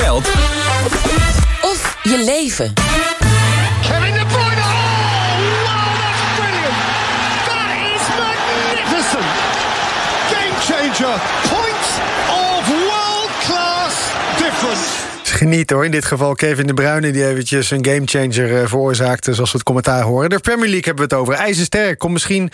geld of je leven. Kevin De Bruyne. Oh, wow, that's brilliant. That is magnificent. Game changer. Geniet hoor. In dit geval Kevin De Bruyne die eventjes een gamechanger uh, veroorzaakte... zoals we het commentaar horen. De Premier League hebben we het over. IJzersterk komt misschien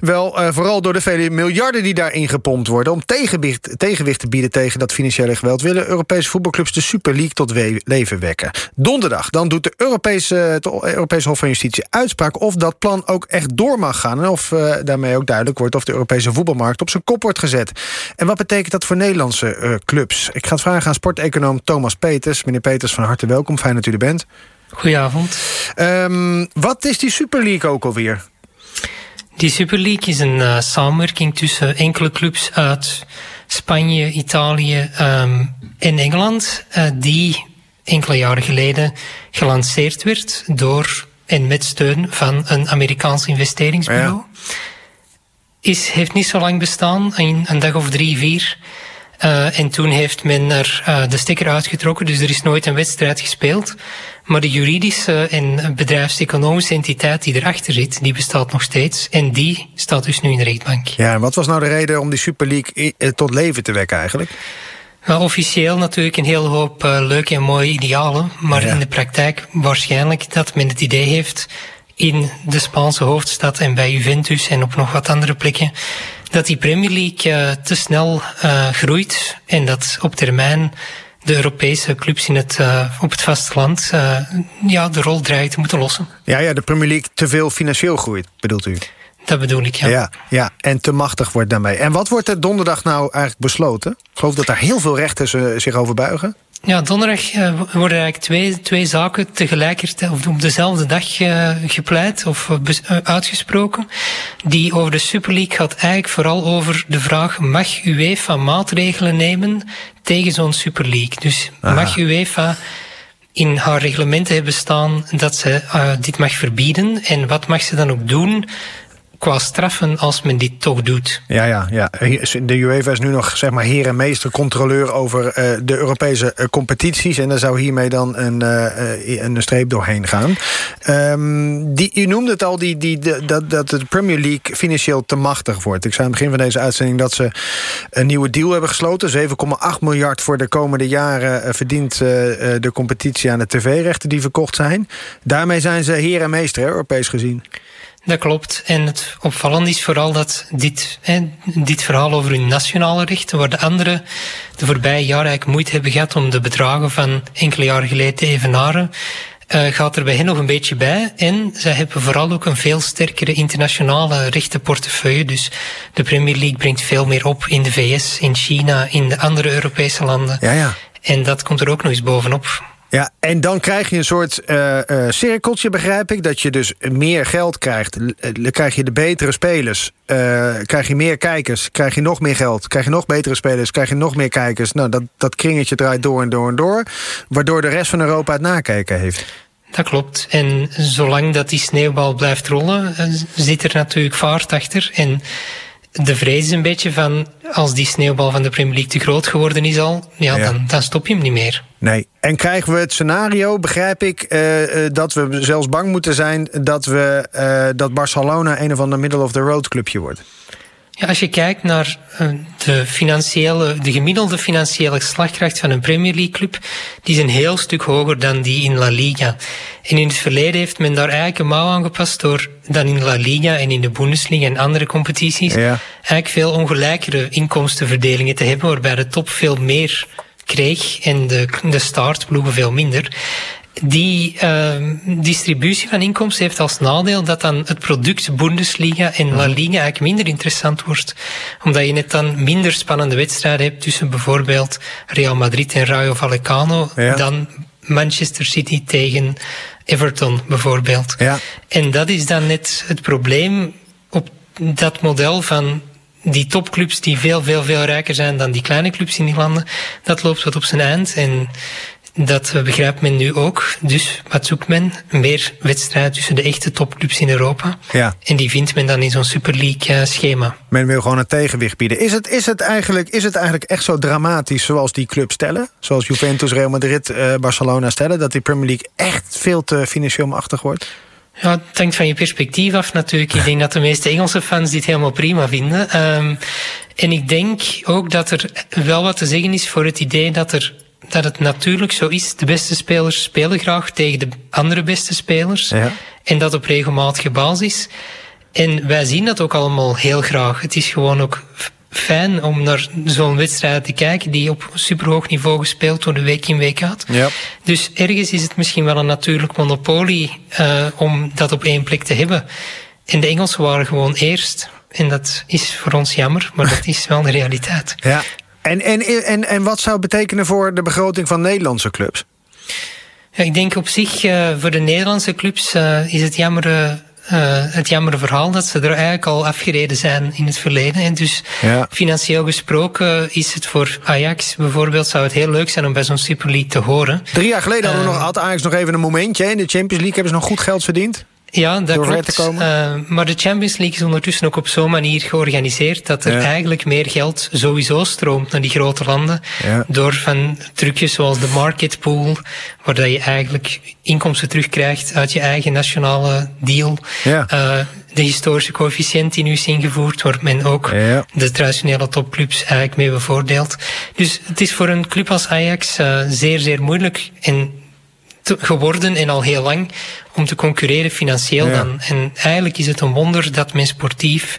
wel uh, vooral door de vele miljarden... die daarin gepompt worden... om tegenwicht, tegenwicht te bieden tegen dat financiële geweld... willen Europese voetbalclubs de Super League tot leven wekken. Donderdag dan doet de Europese, het Europese Hof van Justitie uitspraak... of dat plan ook echt door mag gaan... en of daarmee ook duidelijk wordt of de Europese voetbalmarkt... op zijn kop wordt gezet. En wat betekent dat voor Nederlandse clubs? Ik ga het vragen aan sporteconoom Thomas Peters. Meneer Peters, van harte welkom. Fijn dat u er bent. Goedenavond. Um, wat is die Super League ook alweer? Die Super League is een uh, samenwerking tussen enkele clubs uit Spanje, Italië um, en Engeland... Uh, die enkele jaren geleden gelanceerd werd door en met steun van een Amerikaans investeringsbureau. Ja. Is, heeft niet zo lang bestaan, een, een dag of drie, vier... Uh, en toen heeft men er uh, de stekker uitgetrokken, dus er is nooit een wedstrijd gespeeld. Maar de juridische en bedrijfseconomische entiteit die erachter zit, die bestaat nog steeds. En die staat dus nu in de rechtbank. Ja, en wat was nou de reden om die Super League tot leven te wekken eigenlijk? Nou, officieel natuurlijk een hele hoop uh, leuke en mooie idealen. Maar ja. in de praktijk waarschijnlijk dat men het idee heeft in de Spaanse hoofdstad en bij Juventus en op nog wat andere plekken dat die Premier League uh, te snel uh, groeit en dat op termijn de Europese clubs in het, uh, op het vasteland ja, de rol te moeten lossen. Ja, ja, de Premier League te veel financieel groeit, bedoelt u? Dat bedoel ik, ja. ja. Ja, en te machtig wordt daarmee. En wat wordt er donderdag nou eigenlijk besloten? Ik geloof dat daar heel veel rechters zich over buigen. Ja, donderdag uh, worden eigenlijk twee, twee zaken tegelijkertijd of op dezelfde dag uh, gepleit of uh, uitgesproken. Die over de Super League gaat eigenlijk vooral over de vraag: mag UEFA maatregelen nemen tegen zo'n Super League? Dus Aha. mag UEFA in haar reglementen hebben staan dat ze dit mag verbieden en wat mag ze dan ook doen qua straffen als men dit toch doet. Ja, ja, ja. De UEFA is nu nog zeg maar heer en meester controleur over uh, de Europese uh, competities. En daar zou hiermee dan een, uh, een streep doorheen gaan. Um, die, u noemde het al, die, die, dat, dat de Premier League financieel te machtig wordt. Ik zei aan het begin van deze uitzending dat ze een nieuwe deal hebben gesloten. 7,8 miljard voor de komende jaren verdient de competitie aan de tv-rechten die verkocht zijn. Daarmee zijn ze heer en meester, Europees gezien. Dat klopt. En het opvallende is vooral dat dit, hè, dit verhaal over hun nationale rechten, waar de anderen de voorbije jaren eigenlijk moeite hebben gehad om de bedragen van enkele jaren geleden te evenaren, uh, gaat er bij hen nog een beetje bij. En zij hebben vooral ook een veel sterkere internationale rechtenportefeuille. Dus de Premier League brengt veel meer op in de VS, in China, in de andere Europese landen. Ja, ja. En dat komt er ook nog eens bovenop. Ja, en dan krijg je een soort uh, uh, cirkeltje, begrijp ik. Dat je dus meer geld krijgt. Dan krijg je de betere spelers. Uh, krijg je meer kijkers. Krijg je nog meer geld. Krijg je nog betere spelers. Krijg je nog meer kijkers. Nou, dat, dat kringetje draait door en door en door. Waardoor de rest van Europa het nakijken heeft. Dat klopt. En zolang dat die sneeuwbal blijft rollen, zit er natuurlijk vaart achter. En de vrees is een beetje van, als die sneeuwbal van de Premier League te groot geworden is al, ja, ja. Dan, dan stop je hem niet meer. Nee. En krijgen we het scenario, begrijp ik, uh, uh, dat we zelfs bang moeten zijn dat, we, uh, dat Barcelona een of ander middle-of-the-road clubje wordt? Ja, als je kijkt naar de, financiële, de gemiddelde financiële slagkracht van een Premier League club, die is een heel stuk hoger dan die in La Liga. En in het verleden heeft men daar eigenlijk een mouw aangepast door dan in La Liga en in de Bundesliga en andere competities ja. eigenlijk veel ongelijkere inkomstenverdelingen te hebben, waarbij de top veel meer kreeg en de, de startploegen veel minder. Die uh, distributie van inkomsten heeft als nadeel dat dan het product Bundesliga en La Liga eigenlijk minder interessant wordt. Omdat je net dan minder spannende wedstrijden hebt tussen bijvoorbeeld Real Madrid en Rayo Vallecano ja. dan Manchester City tegen Everton bijvoorbeeld. Ja. En dat is dan net het probleem op dat model van die topclubs die veel, veel, veel rijker zijn dan die kleine clubs in die landen, dat loopt wat op zijn eind. En dat begrijpt men nu ook. Dus wat zoekt men? Meer wedstrijden tussen de echte topclubs in Europa. Ja. En die vindt men dan in zo'n Super League schema. Men wil gewoon een tegenwicht bieden. Is het, is, het eigenlijk, is het eigenlijk echt zo dramatisch zoals die clubs stellen? Zoals Juventus, Real Madrid, Barcelona stellen... dat die Premier League echt veel te financieel machtig wordt? Ja, het hangt van je perspectief af natuurlijk. Ik denk dat de meeste Engelse fans dit helemaal prima vinden. Um, en ik denk ook dat er wel wat te zeggen is voor het idee dat, er, dat het natuurlijk zo is. De beste spelers spelen graag tegen de andere beste spelers. Ja. En dat op regelmatige basis. En wij zien dat ook allemaal heel graag. Het is gewoon ook fijn om naar zo'n wedstrijd te kijken die op superhoog niveau gespeeld wordt week in week uit. Ja. Dus ergens is het misschien wel een natuurlijk monopolie uh, om dat op één plek te hebben. En de Engelsen waren gewoon eerst. En dat is voor ons jammer, maar dat is wel de realiteit. Ja. En, en, en, en wat zou het betekenen voor de begroting van Nederlandse clubs? Ja, ik denk op zich uh, voor de Nederlandse clubs uh, is het jammer uh, het jammere verhaal dat ze er eigenlijk al afgereden zijn in het verleden. En dus ja. financieel gesproken is het voor Ajax bijvoorbeeld, zou het heel leuk zijn om bij zo'n Super League te horen. Drie jaar geleden hadden we nog, had Ajax nog even een momentje. In de Champions League hebben ze nog goed geld verdiend. Ja, dat klopt. te komen. Uh, maar de Champions League is ondertussen ook op zo'n manier georganiseerd dat er Ja. eigenlijk meer geld sowieso stroomt naar die grote landen. Ja. Door van trucjes zoals de market pool, waar dat je eigenlijk inkomsten terugkrijgt uit je eigen nationale deal. Ja. Uh, de historische coëfficiënt die nu is ingevoerd, waar men ook Ja. de traditionele topclubs eigenlijk mee bevoordeelt. Dus het is voor een club als Ajax uh, zeer, zeer moeilijk en te- geworden en al heel lang om te concurreren financieel Ja. dan. En eigenlijk is het een wonder dat men sportief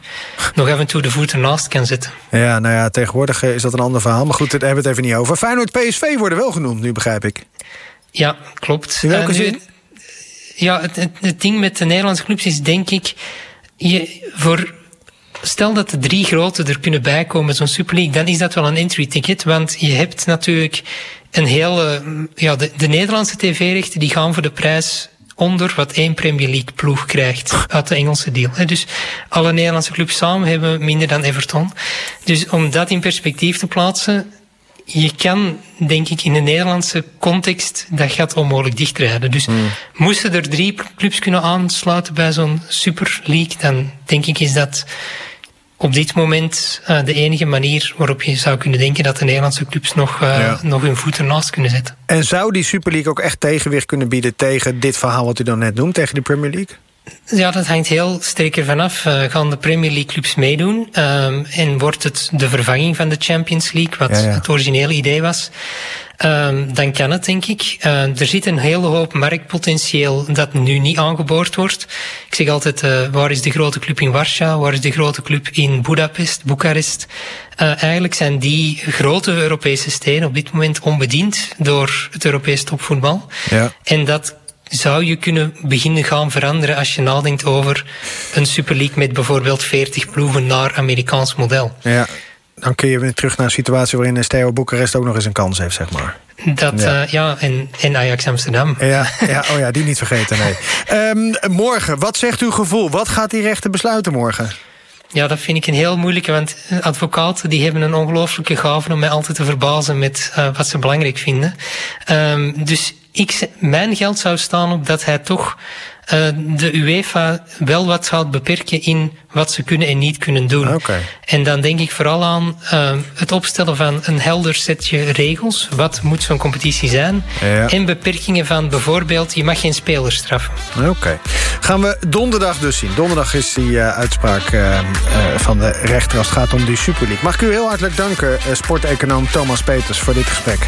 nog af en toe de voet ernaast kan zetten. Ja, nou ja, tegenwoordig eh, is dat een ander verhaal. Maar goed, daar hebben we het even niet over. Feyenoord PSV worden wel genoemd, nu begrijp ik. Ja, klopt. In welke Eh, nu- zin? Ja, het, het, het ding met de Nederlandse clubs is denk ik... Je, voor, stel dat de drie grote er kunnen bijkomen zo'n Super League, dan is dat wel een entry ticket. Want je hebt natuurlijk een hele... Ja, de, de Nederlandse tv-rechten die gaan voor de prijs onder wat één Premier League ploeg krijgt uit de Engelse deal. Dus alle Nederlandse clubs samen hebben minder dan Everton. Dus om dat in perspectief te plaatsen, je kan, denk ik, in de Nederlandse context dat gat onmogelijk dichtrijden. Dus moesten er drie clubs kunnen aansluiten bij zo'n Super League, dan denk ik is dat op dit moment uh, de enige manier waarop je zou kunnen denken dat de Nederlandse clubs nog, uh, Ja. nog hun voet ernaast kunnen zetten. En zou die Super League ook echt tegenwicht kunnen bieden... tegen dit verhaal wat u dan net noemt, tegen de Premier League? Ja, dat hangt heel sterk ervan af. Uh, gaan de Premier League clubs meedoen? Um, en wordt het de vervanging van de Champions League, wat Ja, ja. het originele idee was? Um, dan kan het, denk ik. Uh, er zit een hele hoop marktpotentieel dat nu niet aangeboord wordt. Ik zeg altijd, uh, waar is de grote club in Warschau? Waar is de grote club in Budapest, Boekarest? Uh, eigenlijk zijn die grote Europese steden op dit moment onbediend door het Europees topvoetbal. Ja. En dat zou je kunnen beginnen gaan veranderen als je nadenkt over een Super League met bijvoorbeeld 40 ploegen naar Amerikaans model. Ja, dan kun je weer terug naar een situatie... waarin Steaua Boekarest ook nog eens een kans heeft, zeg maar. Dat, Ja. ja, uh, ja en, en Ajax Amsterdam. Ja, ja, oh ja, die niet vergeten, nee. Um, morgen, wat zegt uw gevoel? Wat gaat die rechter besluiten morgen? Ja, dat vind ik een heel moeilijke, want advocaten die hebben een ongelooflijke gave om mij altijd te verbazen met uh, wat ze belangrijk vinden. Um, dus ik, mijn geld zou staan op dat hij toch uh, de UEFA wel wat gaat beperken in wat ze kunnen en niet kunnen doen. Okay. En dan denk ik vooral aan uh, het opstellen van een helder setje regels. Wat moet zo'n competitie zijn? Ja. En beperkingen van bijvoorbeeld, je mag geen spelers straffen. Oké. Okay. Gaan we donderdag dus zien. Donderdag is die uh, uitspraak van de rechter als het gaat om die Super League. Mag ik u heel hartelijk danken, sporteconoom Thomas Peters, voor dit gesprek.